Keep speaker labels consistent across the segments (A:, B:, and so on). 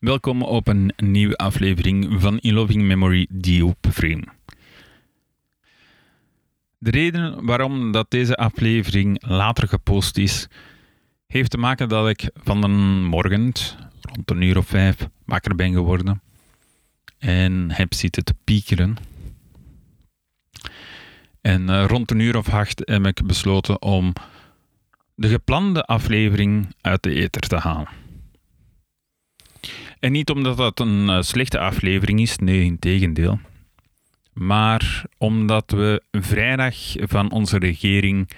A: Welkom op een nieuwe aflevering van In Loving Memory Deep Frame. De reden waarom dat deze aflevering later gepost is, heeft te maken dat ik van de morgen, rond een uur of vijf, wakker ben geworden en heb zitten te piekeren. En uh, rond een uur of acht heb ik besloten om de geplande aflevering uit de ether te halen. En niet omdat dat een uh, slechte aflevering is, nee, in tegendeel. Maar omdat we vrijdag van onze regering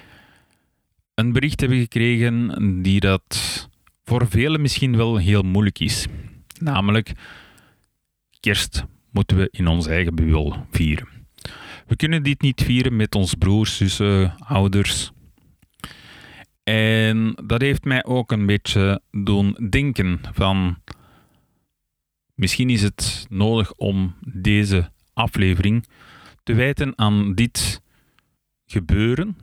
A: een bericht hebben gekregen die dat voor velen misschien wel heel moeilijk is. Namelijk, kerst moeten we in ons eigen bubbel vieren. We kunnen dit niet vieren met ons broers, zussen, ouders. En dat heeft mij ook een beetje doen denken van... Misschien is het nodig om deze aflevering te wijten aan dit gebeuren.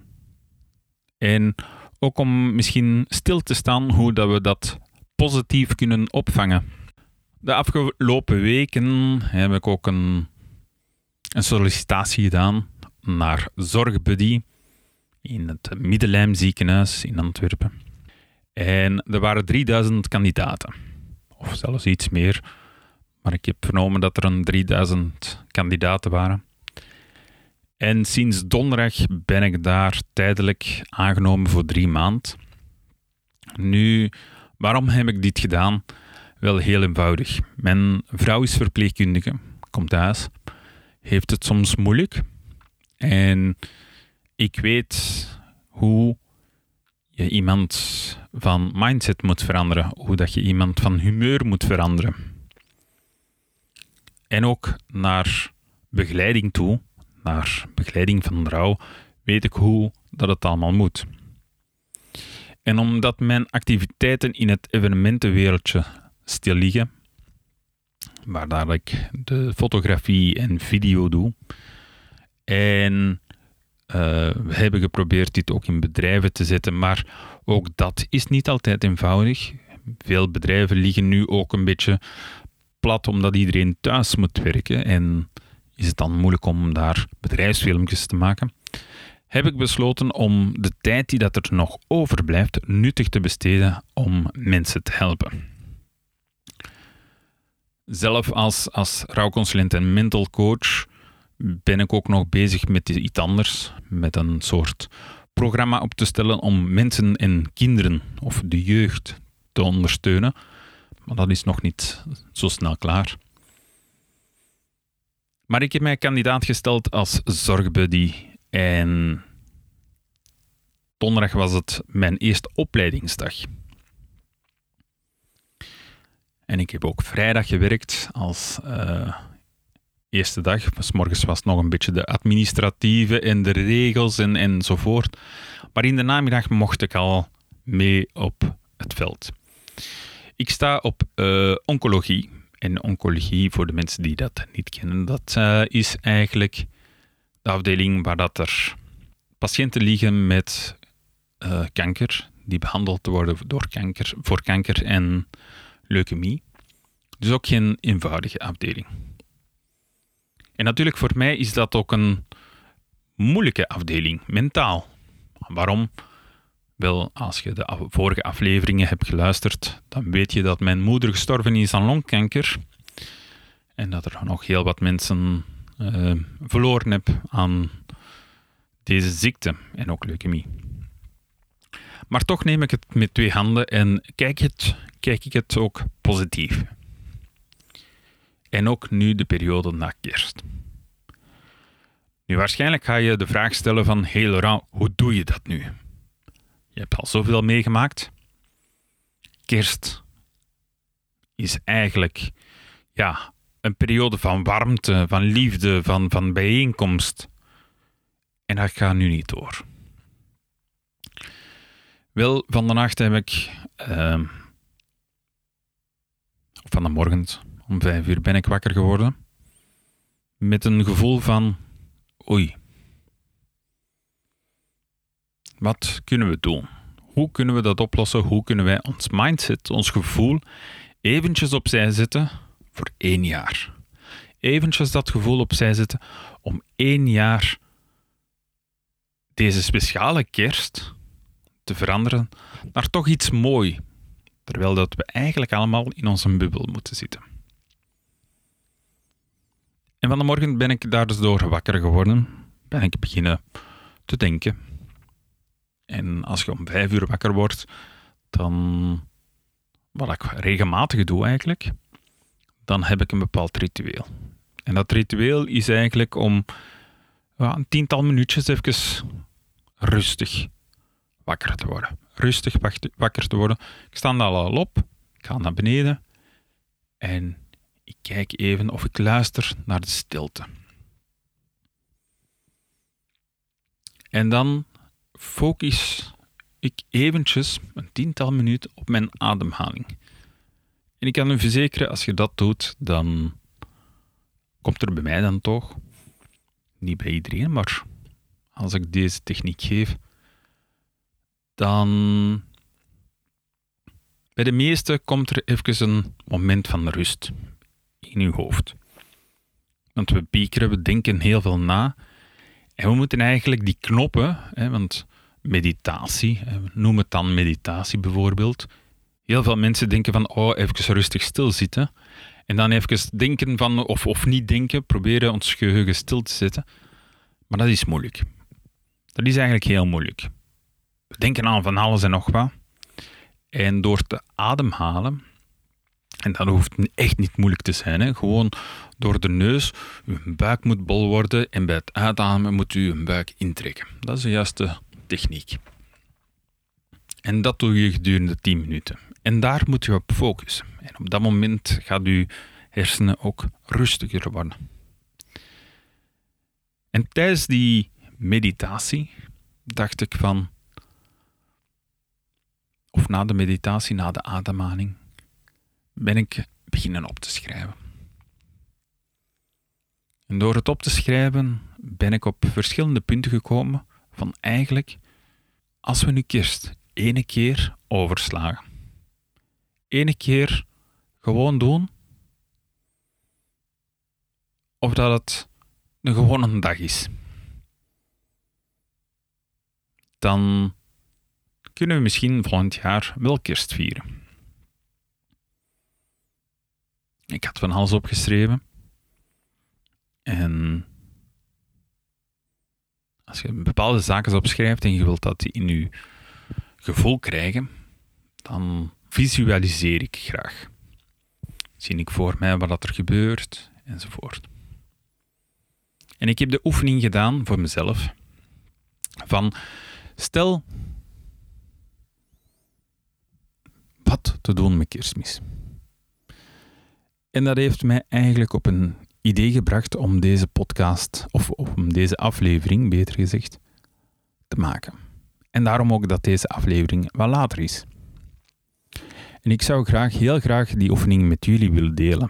A: En ook om misschien stil te staan hoe dat we dat positief kunnen opvangen. De afgelopen weken heb ik ook een, een sollicitatie gedaan naar Zorgbuddy in het Middellijm ziekenhuis in Antwerpen. En er waren 3000 kandidaten, of zelfs iets meer. Maar ik heb vernomen dat er een 3000 kandidaten waren. En sinds donderdag ben ik daar tijdelijk aangenomen voor drie maanden. Nu, waarom heb ik dit gedaan? Wel heel eenvoudig. Mijn vrouw is verpleegkundige, komt thuis, heeft het soms moeilijk. En ik weet hoe je iemand van mindset moet veranderen, hoe dat je iemand van humeur moet veranderen. En ook naar begeleiding toe, naar begeleiding van de vrouw, weet ik hoe dat het allemaal moet. En omdat mijn activiteiten in het evenementenwereldje stil liggen, waar ik de fotografie en video doe, en uh, we hebben geprobeerd dit ook in bedrijven te zetten, maar ook dat is niet altijd eenvoudig. Veel bedrijven liggen nu ook een beetje plat omdat iedereen thuis moet werken en is het dan moeilijk om daar bedrijfsfilmpjes te maken. Heb ik besloten om de tijd die dat er nog overblijft nuttig te besteden om mensen te helpen. Zelf als, als rouwconsulent en mental coach ben ik ook nog bezig met iets anders, met een soort programma op te stellen om mensen en kinderen of de jeugd te ondersteunen. Maar dat is nog niet zo snel klaar. Maar ik heb mij kandidaat gesteld als zorgbuddy en donderdag was het mijn eerste opleidingsdag. En ik heb ook vrijdag gewerkt als uh, eerste dag. S morgens was nog een beetje de administratieve en de regels en, enzovoort. Maar in de namiddag mocht ik al mee op het veld. Ik sta op uh, oncologie. En oncologie, voor de mensen die dat niet kennen, dat uh, is eigenlijk de afdeling waar dat er patiënten liggen met uh, kanker, die behandeld worden door kanker, voor kanker en leukemie. Dus ook geen eenvoudige afdeling. En natuurlijk voor mij is dat ook een moeilijke afdeling, mentaal. Waarom? Wel, als je de vorige afleveringen hebt geluisterd, dan weet je dat mijn moeder gestorven is aan longkanker. En dat er nog heel wat mensen uh, verloren heb aan deze ziekte en ook leukemie. Maar toch neem ik het met twee handen en kijk, het, kijk ik het ook positief. En ook nu de periode na kerst. Nu, waarschijnlijk ga je de vraag stellen van, hey Laurent, hoe doe je dat nu? Je hebt al zoveel meegemaakt. Kerst is eigenlijk ja, een periode van warmte, van liefde, van, van bijeenkomst. En dat gaat nu niet door. Wel, van de nacht heb ik. Uh, van de morgen, om vijf uur ben ik wakker geworden. Met een gevoel van: oei. Wat kunnen we doen? Hoe kunnen we dat oplossen? Hoe kunnen wij ons mindset, ons gevoel eventjes opzij zetten voor één jaar. Eventjes dat gevoel opzij zetten om één jaar deze speciale kerst te veranderen naar toch iets mooi, terwijl dat we eigenlijk allemaal in onze bubbel moeten zitten. En van de morgen ben ik daar dus door wakker geworden, ben ik beginnen te denken. En als je om vijf uur wakker wordt, dan, wat ik regelmatig doe eigenlijk, dan heb ik een bepaald ritueel. En dat ritueel is eigenlijk om een tiental minuutjes even rustig wakker te worden. Rustig wakker te worden. Ik sta dan al op, ik ga naar beneden en ik kijk even of ik luister naar de stilte. En dan focus ik eventjes een tiental minuten op mijn ademhaling. En ik kan u verzekeren, als je dat doet, dan komt er bij mij dan toch, niet bij iedereen, maar als ik deze techniek geef, dan bij de meeste komt er even een moment van rust in uw hoofd. Want we piekeren, we denken heel veel na. En we moeten eigenlijk die knoppen, hè, want meditatie, noem het dan meditatie bijvoorbeeld. Heel veel mensen denken van, oh, even rustig stilzitten. En dan even denken van, of, of niet denken, proberen ons geheugen stil te zetten. Maar dat is moeilijk. Dat is eigenlijk heel moeilijk. We denken aan van alles en nog wat. En door te ademhalen, en dat hoeft echt niet moeilijk te zijn, hè? gewoon door de neus, uw buik moet bol worden en bij het uitademen moet u uw buik intrekken. Dat is de juiste techniek. En dat doe je gedurende 10 minuten. En daar moet je op focussen. En op dat moment gaat uw hersenen ook rustiger worden. En tijdens die meditatie dacht ik van, of na de meditatie, na de ademhaling, ben ik beginnen op te schrijven. En door het op te schrijven ben ik op verschillende punten gekomen van eigenlijk, als we nu kerst ene keer overslagen, ene keer gewoon doen, of dat het een gewone dag is, dan kunnen we misschien volgend jaar wel kerst vieren. Ik had van alles opgeschreven. En als je bepaalde zaken opschrijft en je wilt dat die in je gevoel krijgen, dan visualiseer ik graag. Zie ik voor mij wat er gebeurt enzovoort. En ik heb de oefening gedaan voor mezelf van stel wat te doen met kerstmis. En dat heeft mij eigenlijk op een idee gebracht om deze podcast, of om deze aflevering, beter gezegd, te maken. En daarom ook dat deze aflevering wat later is. En ik zou graag, heel graag die oefening met jullie willen delen.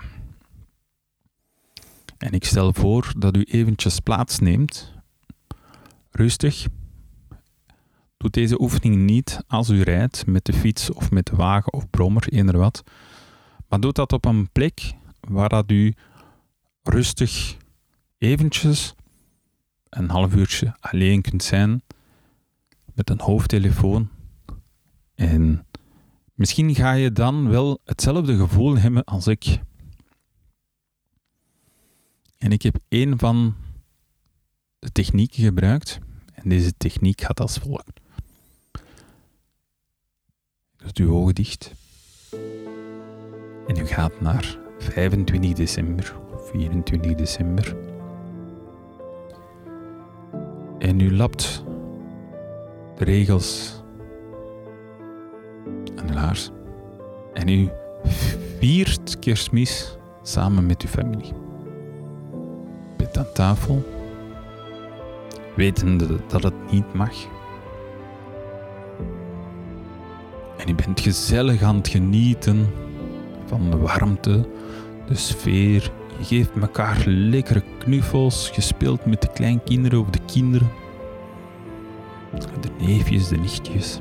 A: En ik stel voor dat u eventjes plaatsneemt, rustig. Doe deze oefening niet als u rijdt met de fiets of met de wagen of brommer, eender wat. Maar doe dat op een plek waar dat u rustig eventjes een half uurtje alleen kunt zijn met een hoofdtelefoon. En misschien ga je dan wel hetzelfde gevoel hebben als ik. En ik heb een van de technieken gebruikt. En deze techniek gaat als volgt. Doet uw ogen dicht. En u gaat naar 25 december 24 december. En u lapt de regels aan de laars. En u viert kerstmis samen met uw familie. Bent aan tafel, wetende dat het niet mag. En u bent gezellig aan het genieten van de warmte, de sfeer geeft elkaar lekkere knuffels. Je speelt met de kleinkinderen of de kinderen. De neefjes, de nichtjes.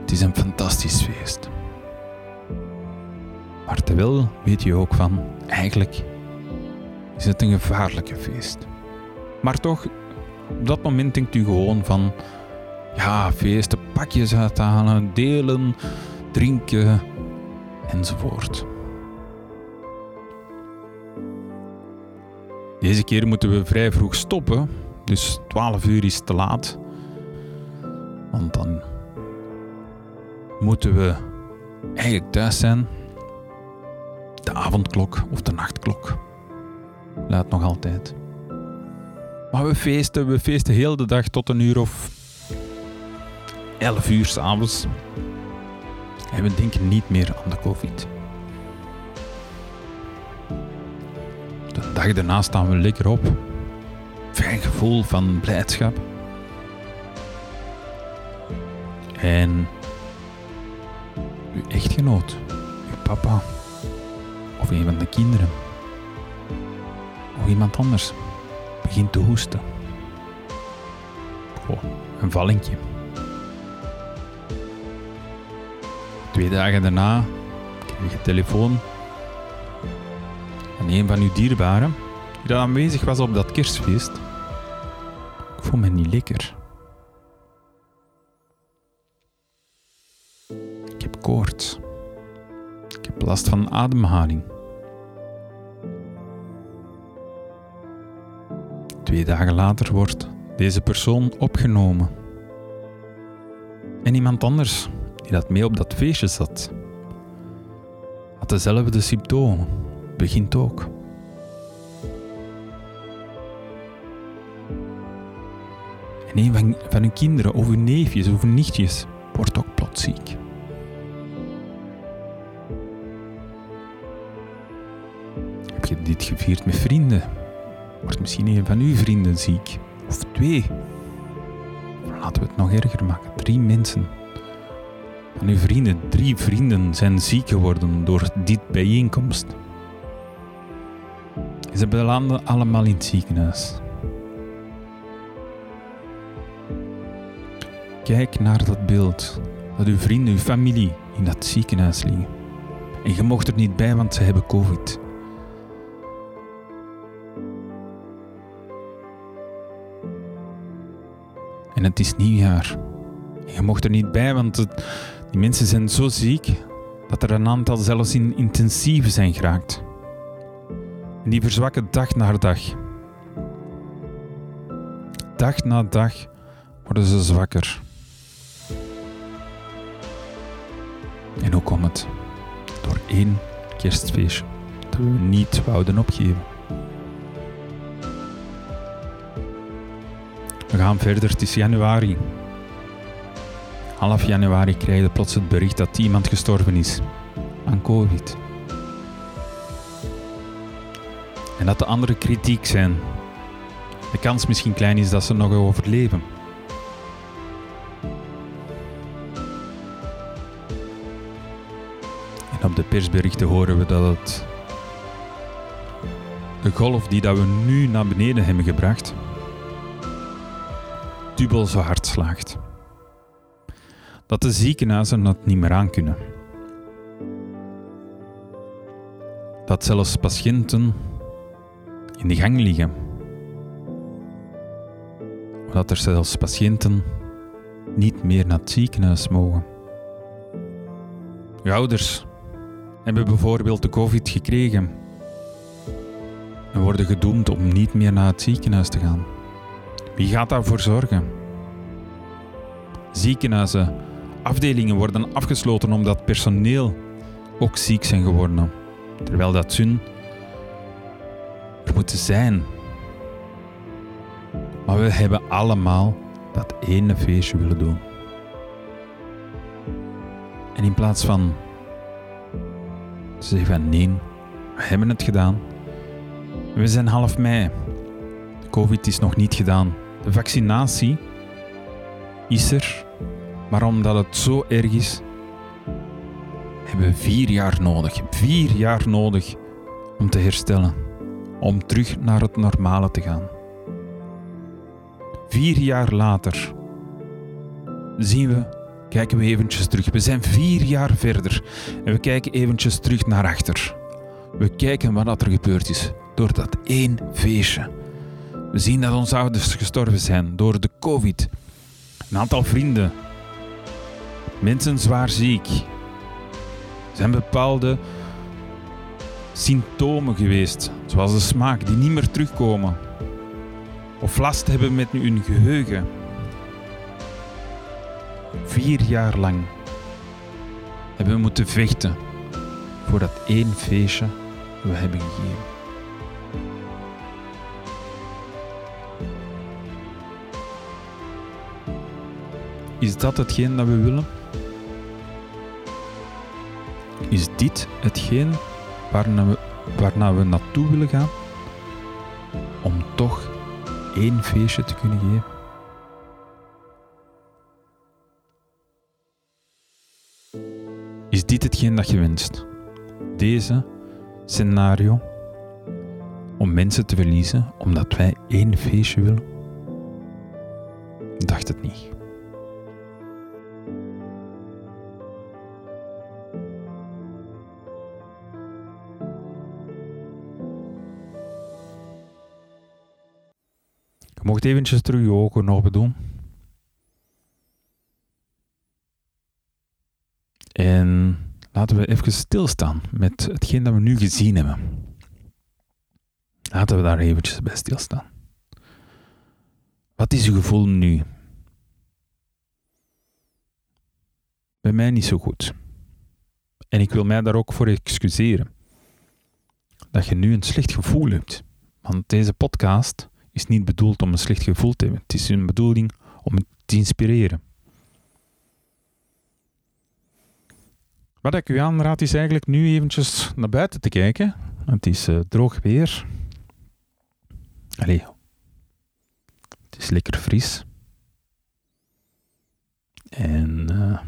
A: Het is een fantastisch feest. Maar terwijl weet je ook van, eigenlijk is het een gevaarlijke feest. Maar toch, op dat moment denkt u gewoon van, ja, feesten, pakjes uithalen, delen, drinken enzovoort. Deze keer moeten we vrij vroeg stoppen, dus 12 uur is te laat. Want dan moeten we eigenlijk thuis zijn. De avondklok of de nachtklok luidt nog altijd. Maar we feesten, we feesten heel de dag tot een uur of 11 uur s'avonds. En we denken niet meer aan de COVID. De dag daarna staan we lekker op. Fijn gevoel van blijdschap. En uw echtgenoot, uw papa of een van de kinderen of iemand anders begint te hoesten. Oh, een vallingje. Twee dagen daarna kreeg je telefoon van een van uw dierbaren die dan aanwezig was op dat kerstfeest. Ik voel me niet lekker. Ik heb koorts. Ik heb last van ademhaling. Twee dagen later wordt deze persoon opgenomen. En iemand anders die dat mee op dat feestje zat, had dezelfde symptomen, begint ook. En een van, van uw kinderen, of uw neefjes of uw nichtjes, wordt ook plots ziek. Heb je dit gevierd met vrienden? Wordt misschien een van uw vrienden ziek? Of twee? Laten we het nog erger maken. Drie mensen van uw vrienden, drie vrienden, zijn ziek geworden door dit bijeenkomst. Ze belanden allemaal in het ziekenhuis. Kijk naar dat beeld. Dat uw vrienden, uw familie in dat ziekenhuis liggen. En je mocht er niet bij, want ze hebben COVID. En het is nieuwjaar. Je mocht er niet bij, want het, die mensen zijn zo ziek dat er een aantal zelfs in intensieve zijn geraakt. Die verzwakken dag na dag. Dag na dag worden ze zwakker. En hoe komt het? Door één kerstfeestje dat we niet wouden opgeven. We gaan verder, het is januari. Half januari krijg je plots het bericht dat iemand gestorven is aan COVID. En dat de anderen kritiek zijn. De kans misschien klein is dat ze nog overleven. En op de persberichten horen we dat het de golf die dat we nu naar beneden hebben gebracht, dubbel zo hard slaagt. Dat de ziekenhuizen dat niet meer aankunnen. Dat zelfs patiënten in de gang liggen. Dat er zelfs patiënten niet meer naar het ziekenhuis mogen. Uw ouders hebben bijvoorbeeld de COVID gekregen en worden gedoemd om niet meer naar het ziekenhuis te gaan. Wie gaat daarvoor zorgen? Ziekenhuizen, afdelingen worden afgesloten omdat personeel ook ziek zijn geworden. Terwijl dat zun er moeten zijn. Maar we hebben allemaal dat ene feestje willen doen. En in plaats van te zeggen van nee, we hebben het gedaan. We zijn half mei. De COVID is nog niet gedaan. De vaccinatie is er, maar omdat het zo erg is, hebben we vier jaar nodig. Vier jaar nodig om te herstellen. Om terug naar het normale te gaan. Vier jaar later zien we kijken we eventjes terug. We zijn vier jaar verder en we kijken eventjes terug naar achter. We kijken wat er gebeurd is door dat één feestje. We zien dat onze ouders gestorven zijn door de COVID. Een aantal vrienden. Mensen zwaar ziek. Er zijn bepaalde symptomen geweest, zoals de smaak, die niet meer terugkomen. Of last hebben met hun geheugen. Vier jaar lang hebben we moeten vechten voor dat één feestje we hebben gegeven. Is dat hetgeen dat we willen? Is dit hetgeen waarna we, waarna we naartoe willen gaan? Om toch één feestje te kunnen geven? Is dit hetgeen dat je wenst? Deze scenario om mensen te verliezen omdat wij één feestje willen? Dacht het niet. Mocht eventjes terug je ogen nog doen. En laten we even stilstaan met hetgeen dat we nu gezien hebben. Laten we daar eventjes bij stilstaan. Wat is uw gevoel nu? Bij mij niet zo goed. En ik wil mij daar ook voor excuseren. Dat je nu een slecht gevoel hebt. Want deze podcast is niet bedoeld om een slecht gevoel te hebben. Het is een bedoeling om te inspireren. Wat ik u aanraad is eigenlijk nu eventjes naar buiten te kijken. Het is uh, droog weer. Allee. Het is lekker fris. En uh,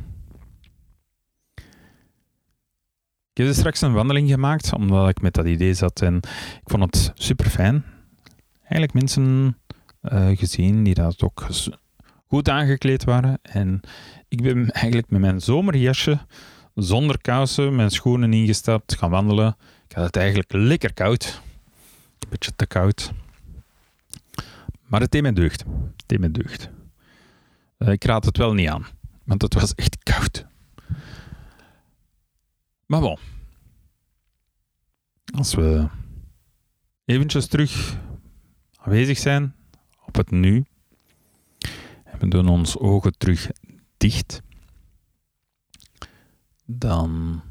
A: ik heb straks een wandeling gemaakt, omdat ik met dat idee zat. En ik vond het super fijn. Eigenlijk mensen uh, gezien die dat ook goed aangekleed waren. En ik ben eigenlijk met mijn zomerjasje zonder kousen, mijn schoenen ingestapt, gaan wandelen. Ik had het eigenlijk lekker koud. Een beetje te koud. Maar het deed mij deugd. Het deed mij deugd. Uh, ik raad het wel niet aan, want het was echt koud. Maar bon. Als we eventjes terug aanwezig zijn op het nu. En we doen ons ogen terug dicht dan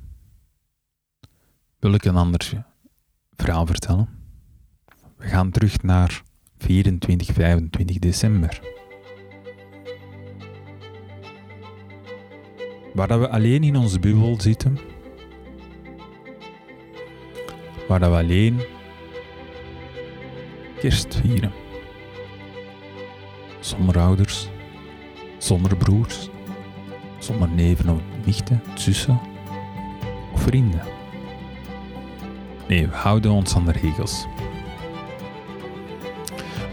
A: wil ik een ander verhaal vertellen. We gaan terug naar 24, 25 december. Waar we alleen in onze bubbel zitten. Waar we alleen kerst vieren. Zonder ouders, zonder broers, zonder neven of nichten, zussen of vrienden. Nee, we houden ons aan de regels.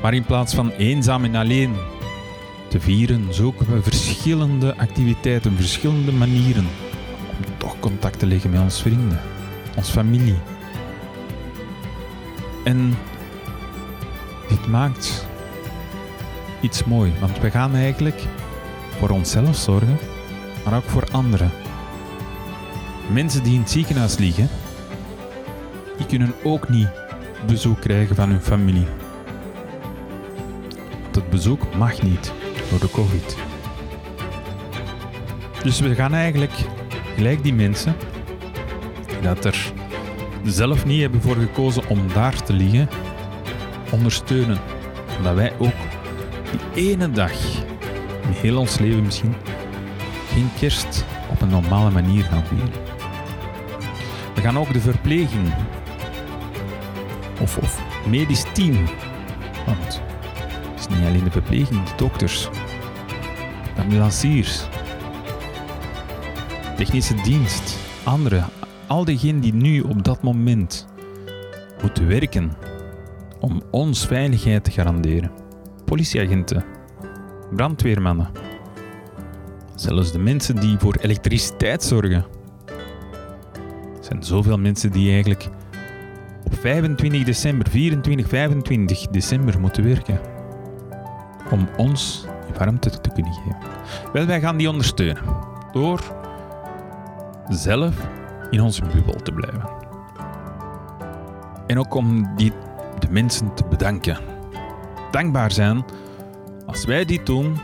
A: Maar in plaats van eenzaam en alleen te vieren, zoeken we verschillende activiteiten, verschillende manieren om toch contact te leggen met onze vrienden, onze familie. En dit maakt iets mooi, want we gaan eigenlijk voor onszelf zorgen maar ook voor anderen. Mensen die in het ziekenhuis liggen, die kunnen ook niet bezoek krijgen van hun familie. Dat bezoek mag niet door de COVID. Dus we gaan eigenlijk gelijk die mensen die dat er zelf niet hebben voor gekozen om daar te liggen, ondersteunen. Omdat wij ook die ene dag in heel ons leven misschien geen kerst op een normale manier gaan vieren. We gaan ook de verpleging of, of medisch team, want het is niet alleen de verpleging, de dokters, de ambulanciers, technische dienst, anderen, al diegenen die nu op dat moment moeten werken om ons veiligheid te garanderen. Politieagenten, brandweermannen, Zelfs de mensen die voor elektriciteit zorgen. Er zijn zoveel mensen die eigenlijk op 25 december, 24, 25 december moeten werken. Om ons warmte te kunnen geven. Wel, wij gaan die ondersteunen. Door zelf in onze bubbel te blijven. En ook om die, de mensen te bedanken. Dankbaar zijn. Als wij dit doen,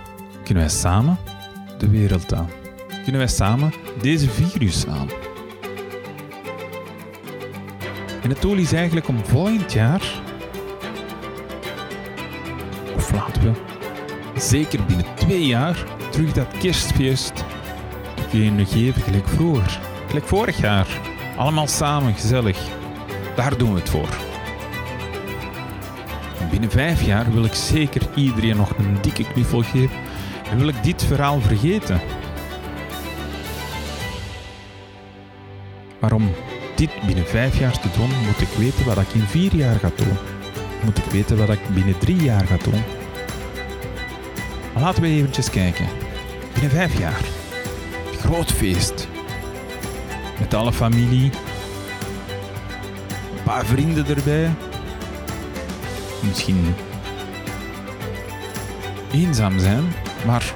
A: kunnen wij samen de wereld aan. Kunnen wij samen deze virus aan. En het doel is eigenlijk om volgend jaar, of laten we zeker binnen twee jaar, terug dat kerstfeest te kunnen geven gelijk vroeger. Gelijk vorig jaar. Allemaal samen, gezellig. Daar doen we het voor. En binnen vijf jaar wil ik zeker iedereen nog een dikke knuffel geven en wil ik dit verhaal vergeten. Waarom dit binnen vijf jaar te doen, moet ik weten wat ik in vier jaar ga doen. Moet ik weten wat ik binnen drie jaar ga doen. Maar laten we eventjes kijken. Binnen vijf jaar. Groot feest. Met alle familie. Een paar vrienden erbij. Misschien eenzaam zijn, maar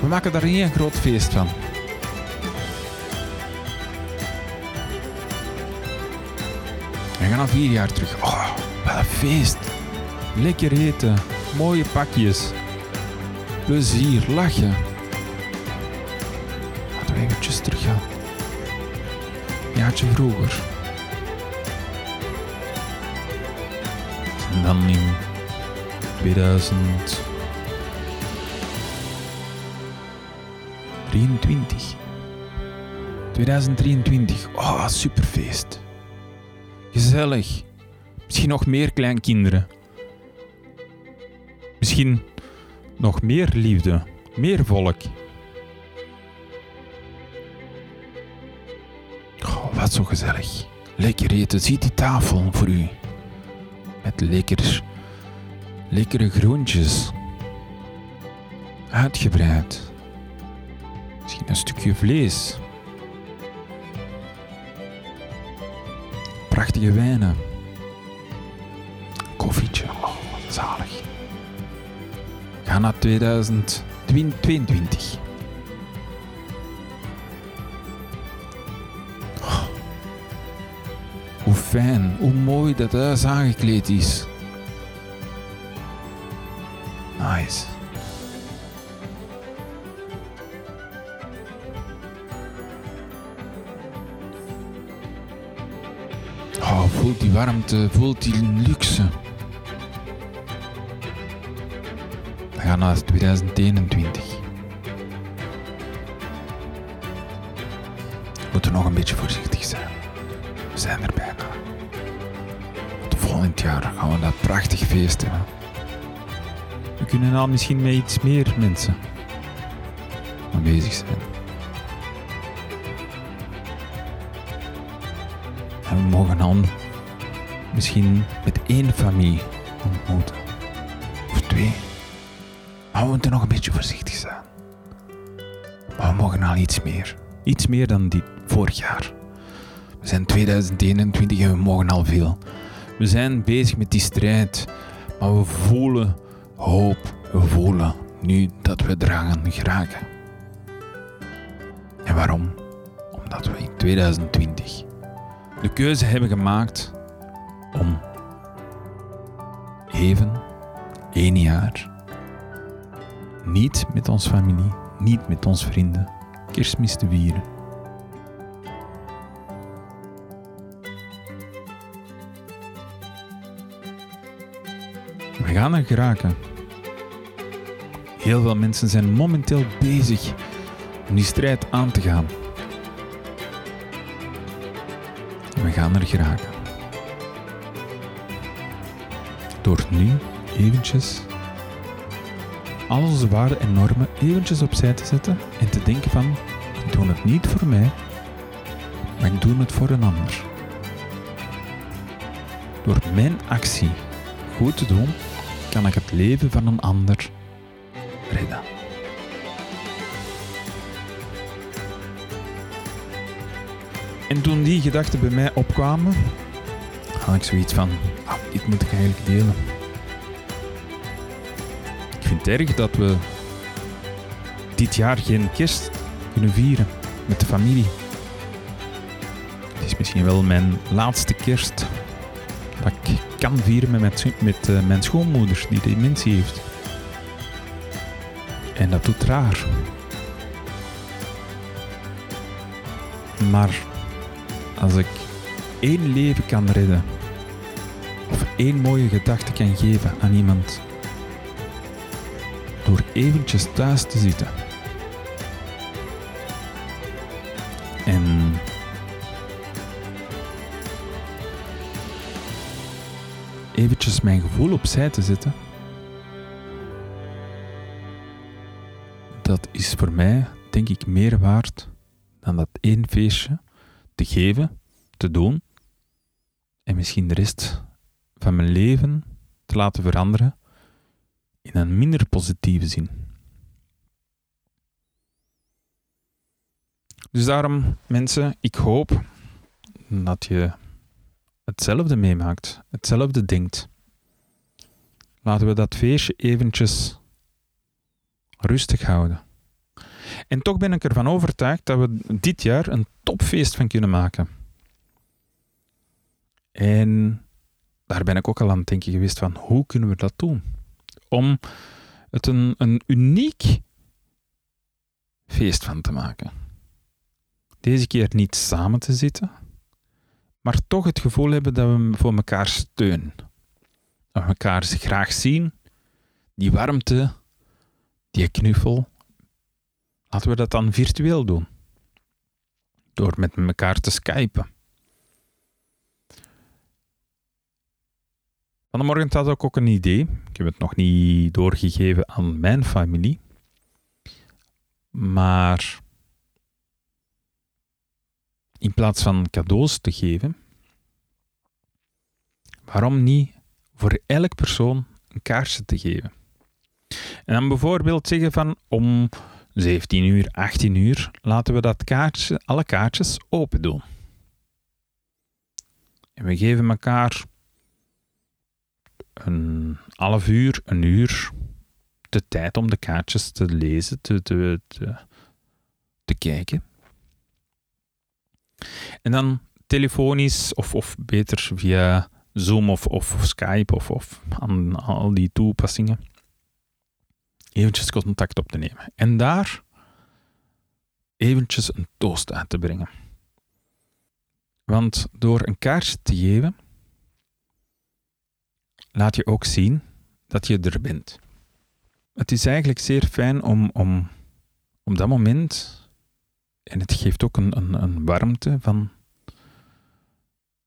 A: we maken daar niet een groot feest van. We gaan al vier jaar terug. Oh, wat een feest. Lekker eten, mooie pakjes, plezier, lachen. Laten we eventjes teruggaan. Jaartje vroeger. Dan in 2023. 2023. Oh, superfeest. Gezellig. Misschien nog meer kleinkinderen. Misschien nog meer liefde. Meer volk. Oh, wat zo gezellig. Lekker eten. Zie die tafel voor u. Met lekker, lekkere groentjes. Uitgebreid. Misschien een stukje vlees. Prachtige wijnen. Koffietje. Oh, zalig. Ga naar 2022. Fijn, hoe mooi dat huis aangekleed is. Nice. Oh, voelt die warmte, voelt die luxe. We gaan naar 2021. We moeten nog een beetje voorzichtig zijn. Zijn er bijna. Want volgend jaar gaan we dat prachtig feest hebben. We kunnen al misschien met iets meer mensen aanwezig zijn. En we mogen dan misschien met één familie ontmoeten. Of twee. Maar we moeten nog een beetje voorzichtig zijn. Maar we mogen al iets meer. Iets meer dan dit vorig jaar. Zijn 2021 en we mogen al veel. We zijn bezig met die strijd. Maar we voelen hoop. We voelen nu dat we eraan geraken. En waarom? Omdat we in 2020 de keuze hebben gemaakt om even één jaar niet met ons familie, niet met ons vrienden kerstmis te vieren. Gaan er geraken. Heel veel mensen zijn momenteel bezig om die strijd aan te gaan. We gaan er geraken. Door nu eventjes al onze waarden en normen eventjes opzij te zetten en te denken van, ik doe het niet voor mij, maar ik doe het voor een ander. Door mijn actie goed te doen, kan ik het leven van een ander redden. En toen die gedachten bij mij opkwamen, had ik zoiets van, ah, dit moet ik eigenlijk delen. Ik vind het erg dat we dit jaar geen kerst kunnen vieren met de familie. Het is misschien wel mijn laatste kerst kan vieren met mijn, met, uh, mijn schoonmoeder die dementie heeft. En dat doet raar. Maar als ik één leven kan redden, of één mooie gedachte kan geven aan iemand, door eventjes thuis te zitten mijn gevoel opzij te zetten, dat is voor mij, denk ik, meer waard dan dat één feestje te geven, te doen en misschien de rest van mijn leven te laten veranderen in een minder positieve zin. Dus daarom, mensen, ik hoop dat je hetzelfde meemaakt, hetzelfde denkt. Laten we dat feestje eventjes rustig houden. En toch ben ik ervan overtuigd dat we dit jaar een topfeest van kunnen maken. En daar ben ik ook al aan het denken geweest van hoe kunnen we dat doen? Om het een, een uniek feest van te maken. Deze keer niet samen te zitten, maar toch het gevoel hebben dat we voor elkaar steunen. Elkaar graag zien, die warmte, die knuffel. Laten we dat dan virtueel doen. Door met elkaar te skypen. Vanmorgen had ik ook een idee. Ik heb het nog niet doorgegeven aan mijn familie. Maar in plaats van cadeaus te geven, waarom niet voor elk persoon een kaartje te geven? En dan bijvoorbeeld zeggen van om 17 uur, 18 uur, laten we dat kaartje, alle kaartjes open doen. En we geven elkaar een half uur, een uur de tijd om de kaartjes te lezen, te, te, te, te kijken. En dan telefonisch of, of beter via Zoom of, of Skype of, of aan al die toepassingen eventjes contact op te nemen. En daar eventjes een toast aan te brengen. Want door een kaartje te geven, laat je ook zien dat je er bent. Het is eigenlijk zeer fijn om, om op dat moment en het geeft ook een, een, een warmte van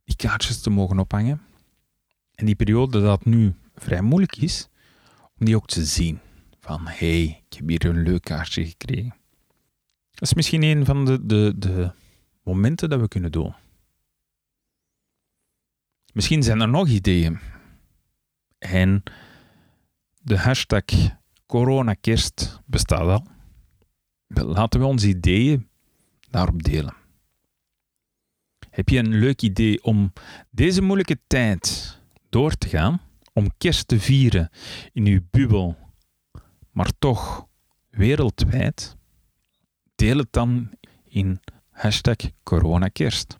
A: die kaartjes te mogen ophangen. En die periode dat nu vrij moeilijk is, om die ook te zien. Van, hé, hey, ik heb hier een leuk kaartje gekregen. Dat is misschien een van de, de, de momenten dat we kunnen doen. Misschien zijn er nog ideeën. En de hashtag coronakerst bestaat al. Laten we onze ideeën daarop delen. Heb je een leuk idee om deze moeilijke tijd door te gaan, om kerst te vieren in uw bubbel, maar toch wereldwijd? Deel het dan in hashtag coronakerst.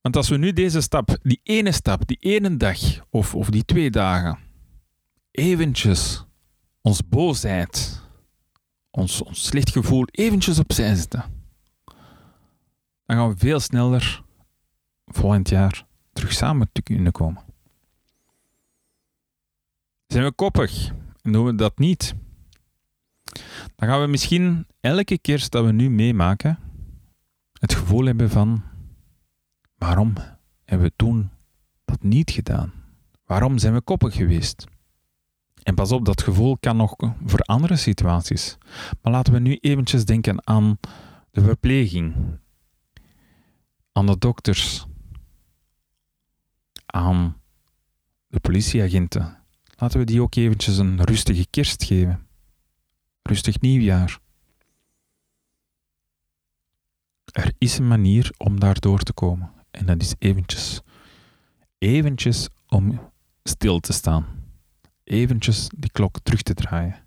A: Want als we nu deze stap, die ene stap, die ene dag of, of die twee dagen, eventjes ons boosheid ons, ons slecht gevoel eventjes opzij zetten. Dan gaan we veel sneller volgend jaar terug samen te kunnen komen. Zijn we koppig en doen we dat niet, dan gaan we misschien elke keer dat we nu meemaken het gevoel hebben van waarom hebben we toen dat niet gedaan? Waarom zijn we koppig geweest? En pas op, dat gevoel kan nog voor andere situaties. Maar laten we nu eventjes denken aan de verpleging, aan de dokters, aan de politieagenten. Laten we die ook eventjes een rustige kerst geven. Rustig nieuwjaar. Er is een manier om daar door te komen. En dat is eventjes, eventjes om stil te staan. Eventjes die klok terug te draaien.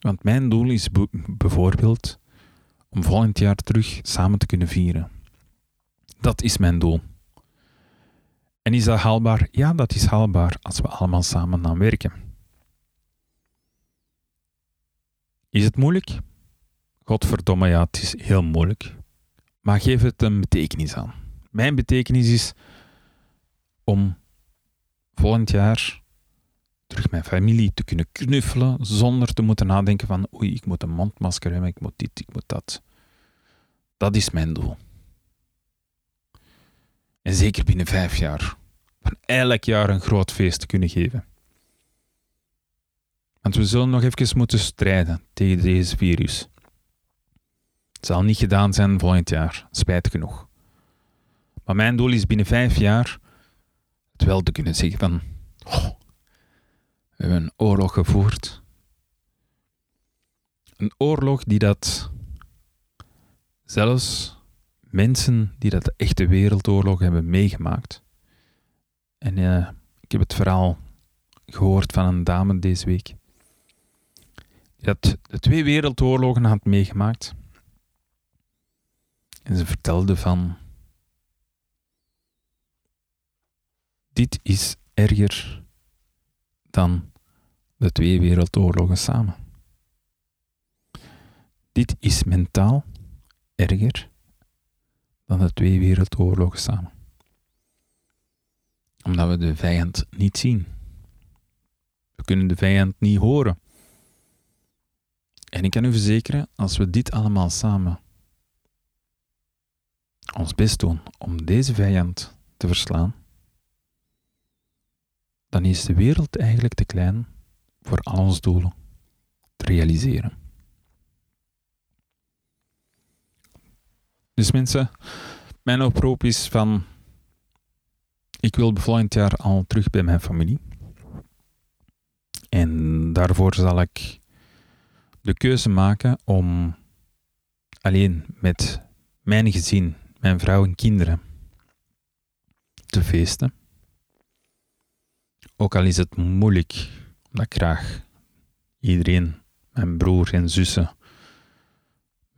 A: Want mijn doel is bijvoorbeeld om volgend jaar terug samen te kunnen vieren. Dat is mijn doel. En is dat haalbaar? Ja, dat is haalbaar als we allemaal samen aan werken. Is het moeilijk? Godverdomme, ja, het is heel moeilijk. Maar geef het een betekenis aan. Mijn betekenis is om volgend jaar terug mijn familie te kunnen knuffelen zonder te moeten nadenken van oei, ik moet een mondmasker hebben, ik moet dit, ik moet dat. Dat is mijn doel. En zeker binnen vijf jaar. Van elk jaar een groot feest te kunnen geven. Want we zullen nog even moeten strijden tegen deze virus. Het zal niet gedaan zijn volgend jaar, spijt genoeg. Maar mijn doel is binnen vijf jaar het wel te kunnen zeggen van... We hebben een oorlog gevoerd. Een oorlog die dat zelfs mensen die dat de echte wereldoorlog hebben meegemaakt. En ik heb het verhaal gehoord van een dame deze week. Die dat de twee wereldoorlogen had meegemaakt. En ze vertelde van. Dit is erger dan de twee wereldoorlogen samen. Dit is mentaal erger dan de twee wereldoorlogen samen. Omdat we de vijand niet zien. We kunnen de vijand niet horen. En ik kan u verzekeren, als we dit allemaal samen ons best doen om deze vijand te verslaan, dan is de wereld eigenlijk te klein voor al onze doelen te realiseren. Dus mensen, mijn oproep is van, ik wil volgend jaar al terug bij mijn familie. En daarvoor zal ik de keuze maken om alleen met mijn gezin, mijn vrouw en kinderen te feesten. Ook al is het moeilijk, omdat ik graag iedereen, mijn broer en zussen,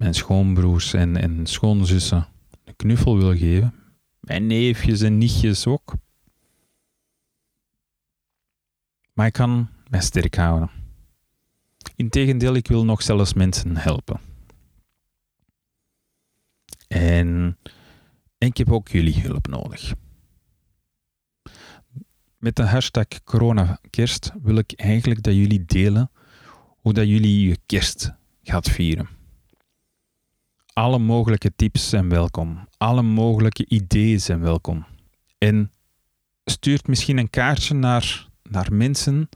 A: mijn schoonbroers en, en schoonzussen, een knuffel wil geven. Mijn neefjes en nichtjes ook. Maar ik kan mij sterk houden. Integendeel, ik wil nog zelfs mensen helpen. En, en ik heb ook jullie hulp nodig. Met de hashtag coronakerst wil ik eigenlijk dat jullie delen hoe dat jullie je kerst gaat vieren. Alle mogelijke tips zijn welkom. Alle mogelijke ideeën zijn welkom. En stuurt misschien een kaartje naar, naar mensen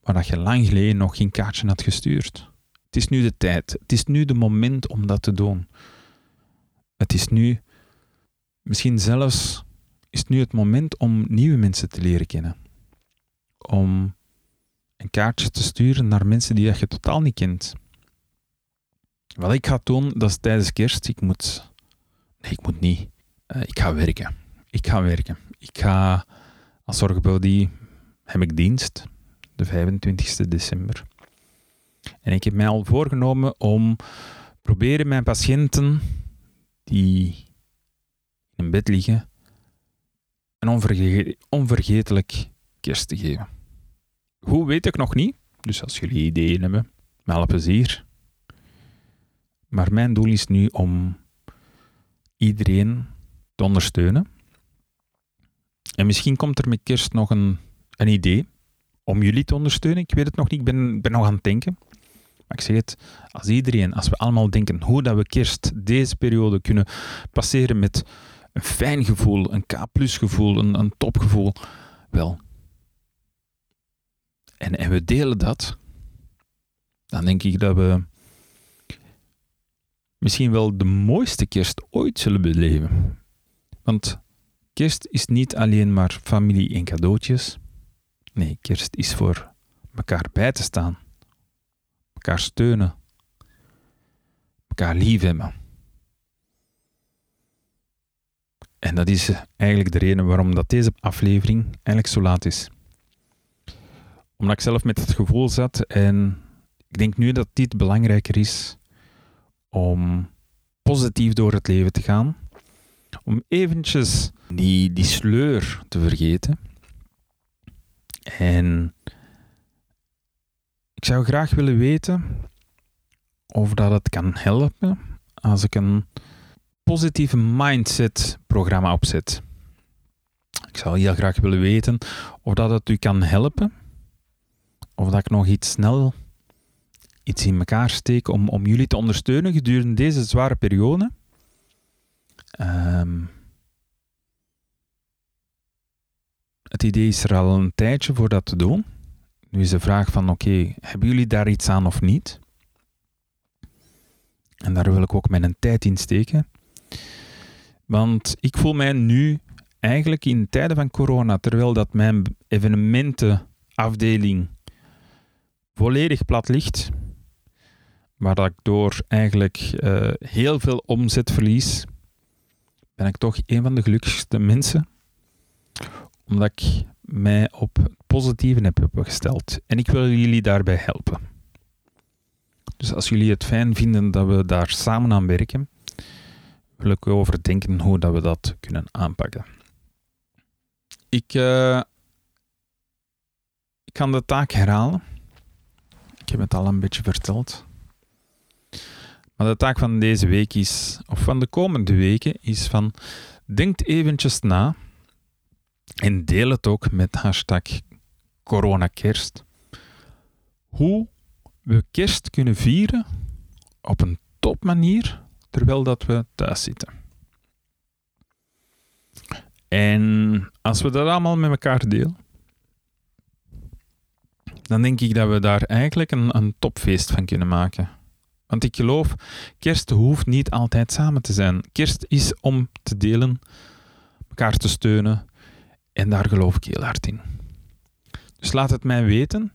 A: waar dat je lang geleden nog geen kaartje had gestuurd. Het is nu de tijd. Het is nu de moment om dat te doen. Het is nu, misschien zelfs is nu het moment om nieuwe mensen te leren kennen. Om een kaartje te sturen naar mensen die je totaal niet kent. Wat ik ga doen, dat is tijdens kerst. Ik moet. Nee, ik moet niet. Uh, ik ga werken. Ik ga werken. Ik ga als zorgbody heb ik dienst, de 25 december. En ik heb mij al voorgenomen om proberen mijn patiënten die in bed liggen een onverge onvergetelijk kerst te geven. Hoe weet ik nog niet, dus als jullie ideeën hebben, met alle plezier. Maar mijn doel is nu om iedereen te ondersteunen. En misschien komt er met kerst nog een, een idee om jullie te ondersteunen. Ik weet het nog niet, ik ben, ben nog aan het denken. Maar ik zeg het, als iedereen, als we allemaal denken hoe dat we kerst deze periode kunnen passeren met een fijn gevoel, een K-plus gevoel, een, een topgevoel, wel. En, en we delen dat, dan denk ik dat we misschien wel de mooiste kerst ooit zullen beleven. Want kerst is niet alleen maar familie en cadeautjes. Nee, kerst is voor elkaar bij te staan, elkaar steunen, elkaar lief hebben. En dat is eigenlijk de reden waarom dat deze aflevering eigenlijk zo laat is. Omdat ik zelf met het gevoel zat en ik denk nu dat dit belangrijker is om positief door het leven te gaan. Om eventjes die, die sleur te vergeten. En ik zou graag willen weten of dat het kan helpen als ik een positieve mindset programma opzet. Ik zou heel graag willen weten of dat het u kan helpen. Of dat ik nog iets snel iets in elkaar steek om, om jullie te ondersteunen gedurende deze zware periode. Um, het idee is er al een tijdje voor dat te doen. Nu is de vraag van oké, hebben jullie daar iets aan of niet? En daar wil ik ook mijn tijd in steken. Want ik voel mij nu eigenlijk in tijden van corona, terwijl dat mijn evenementenafdeling volledig plat ligt, waar dat ik door eigenlijk uh, heel veel omzet verlies, ben ik toch een van de gelukkigste mensen. Omdat ik mij op het positieve heb gesteld. En ik wil jullie daarbij helpen. Dus als jullie het fijn vinden dat we daar samen aan werken, wil ik overdenken hoe dat we dat kunnen aanpakken. Ik, uh, ik kan de taak herhalen. Ik heb het al een beetje verteld. Maar de taak van deze week is, of van de komende weken, is van denk eventjes na en deel het ook met hashtag coronakerst. Hoe we kerst kunnen vieren op een topmanier terwijl dat we thuis zitten. En als we dat allemaal met elkaar delen, dan denk ik dat we daar eigenlijk een, een topfeest van kunnen maken. Want ik geloof, kerst hoeft niet altijd samen te zijn. Kerst is om te delen, elkaar te steunen. En daar geloof ik heel hard in. Dus laat het mij weten.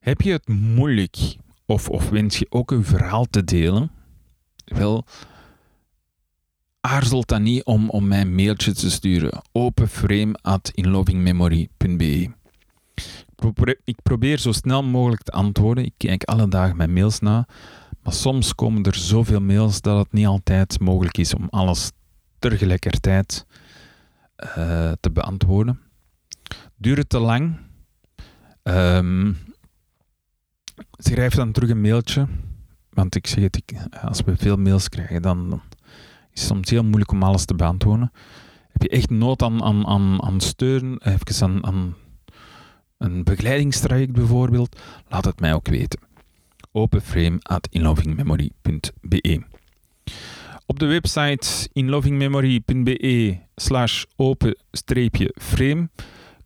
A: Heb je het moeilijk of, of wens je ook een verhaal te delen? Wel, aarzelt dan niet om, om mij een mailtje te sturen. openframe.inlovingmemory.be Ik probeer zo snel mogelijk te antwoorden. Ik kijk alle dagen mijn mails na. Maar soms komen er zoveel mails dat het niet altijd mogelijk is om alles tegelijkertijd uh, te beantwoorden. Duurt het te lang? Um, schrijf dan terug een mailtje. Want ik zeg het, als we veel mails krijgen, dan, dan, is het soms heel moeilijk om alles te beantwoorden. Heb je echt nood aan, aan, aan, aan steun, even aan, aan een begeleidingstraject bijvoorbeeld, laat het mij ook weten openframe.inlovingmemory.be. Op de website inlovingmemory.be slash open-frame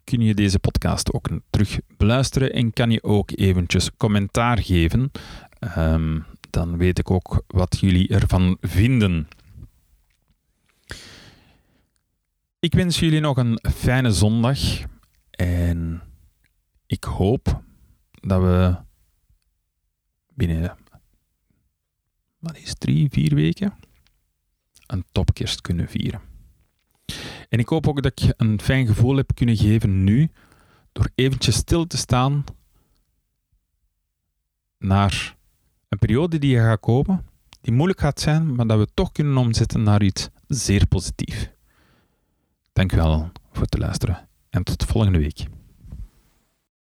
A: kun je deze podcast ook terug beluisteren en kan je ook eventjes commentaar geven. Um, dan weet ik ook wat jullie ervan vinden. Ik wens jullie nog een fijne zondag en ik hoop dat we binnen wat is drie, vier weken een topkerst kunnen vieren. En ik hoop ook dat ik een fijn gevoel heb kunnen geven nu, door eventjes stil te staan naar een periode die gaat komen, die moeilijk gaat zijn, maar dat we toch kunnen omzetten naar iets zeer positiefs. Dank wel voor het luisteren en tot volgende week.